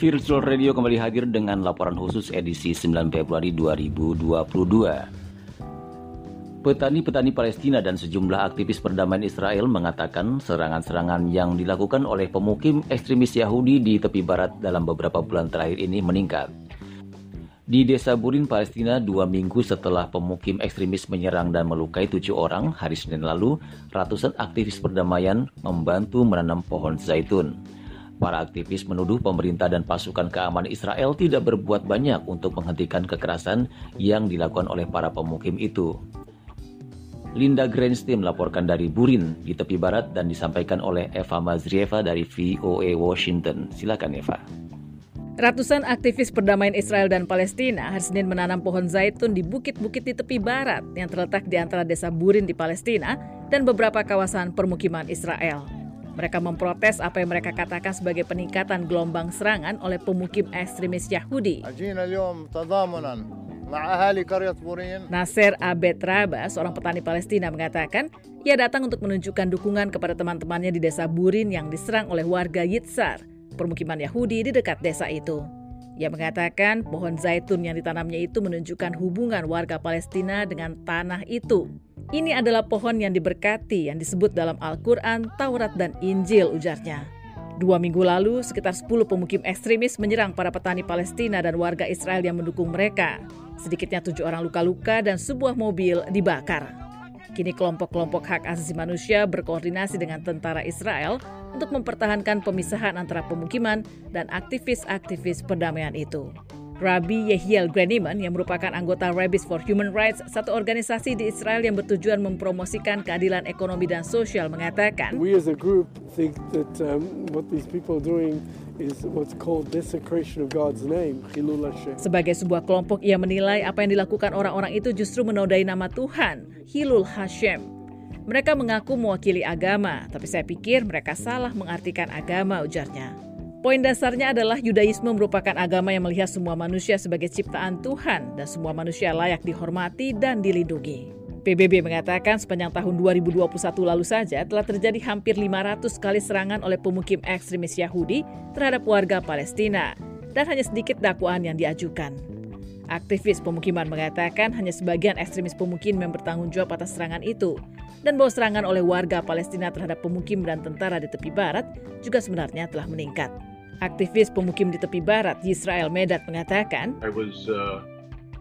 Virtual Radio kembali hadir dengan laporan khusus edisi 9 Februari 2022. Petani-petani Palestina dan sejumlah aktivis perdamaian Israel mengatakan serangan-serangan yang dilakukan oleh pemukim ekstremis Yahudi di tepi barat dalam beberapa bulan terakhir ini meningkat. Di desa Burin, Palestina, dua minggu setelah pemukim ekstremis menyerang dan melukai tujuh orang, hari Senin lalu, ratusan aktivis perdamaian membantu menanam pohon zaitun. Para aktivis menuduh pemerintah dan pasukan keamanan Israel tidak berbuat banyak untuk menghentikan kekerasan yang dilakukan oleh para pemukim itu. Linda Greenstein melaporkan dari Burin di tepi barat dan disampaikan oleh Eva Mazrieva dari VOA Washington. Silakan Eva. Ratusan aktivis perdamaian Israel dan Palestina hari Senin menanam pohon zaitun di bukit-bukit di tepi barat yang terletak di antara desa Burin di Palestina dan beberapa kawasan permukiman Israel. Mereka memprotes apa yang mereka katakan sebagai peningkatan gelombang serangan oleh pemukim ekstremis Yahudi. Nasir Abed Raba, seorang petani Palestina mengatakan, ia datang untuk menunjukkan dukungan kepada teman-temannya di desa Burin yang diserang oleh warga Yitzhar, permukiman Yahudi di dekat desa itu. Ia mengatakan pohon zaitun yang ditanamnya itu menunjukkan hubungan warga Palestina dengan tanah itu. Ini adalah pohon yang diberkati yang disebut dalam Al-Quran, Taurat, dan Injil ujarnya. Dua minggu lalu, sekitar 10 pemukim ekstremis menyerang para petani Palestina dan warga Israel yang mendukung mereka. Sedikitnya tujuh orang luka-luka dan sebuah mobil dibakar. Kini kelompok-kelompok hak asasi manusia berkoordinasi dengan tentara Israel untuk mempertahankan pemisahan antara pemukiman dan aktivis-aktivis perdamaian itu. Rabbi Yehiel Greniman yang merupakan anggota Rabbis for Human Rights, satu organisasi di Israel yang bertujuan mempromosikan keadilan ekonomi dan sosial mengatakan, We as a group think that um, what these people are doing is what's called desecration of God's name, Chilul Hashem. Sebagai sebuah kelompok, ia menilai apa yang dilakukan orang-orang itu justru menodai nama Tuhan, Hilul Hashem. Mereka mengaku mewakili agama, tapi saya pikir mereka salah mengartikan agama, ujarnya. Poin dasarnya adalah Yudaisme merupakan agama yang melihat semua manusia sebagai ciptaan Tuhan dan semua manusia layak dihormati dan dilindungi. PBB mengatakan sepanjang tahun 2021 lalu saja telah terjadi hampir 500 kali serangan oleh pemukim ekstremis Yahudi terhadap warga Palestina dan hanya sedikit dakwaan yang diajukan. Aktivis pemukiman mengatakan hanya sebagian ekstremis pemukim yang bertanggung jawab atas serangan itu dan bahwa serangan oleh warga Palestina terhadap pemukim dan tentara di tepi barat juga sebenarnya telah meningkat. Aktivis pemukim di tepi barat, Yisrael Medat mengatakan, I was uh,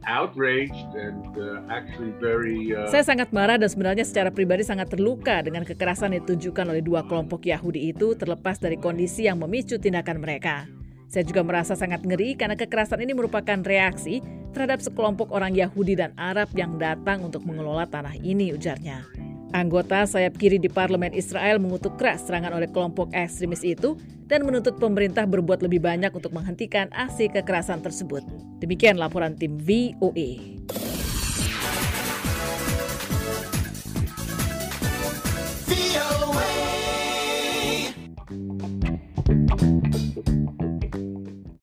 outraged and uh, actually very. Uh... Saya sangat marah dan sebenarnya secara pribadi sangat terluka dengan kekerasan yang ditunjukkan oleh dua kelompok Yahudi itu terlepas dari kondisi yang memicu tindakan mereka. Saya juga merasa sangat ngeri karena kekerasan ini merupakan reaksi terhadap sekelompok orang Yahudi dan Arab yang datang untuk mengelola tanah ini, ujarnya. Anggota sayap kiri di parlemen Israel mengutuk keras serangan oleh kelompok ekstremis itu dan menuntut pemerintah berbuat lebih banyak untuk menghentikan aksi kekerasan tersebut. Demikian laporan tim VOA.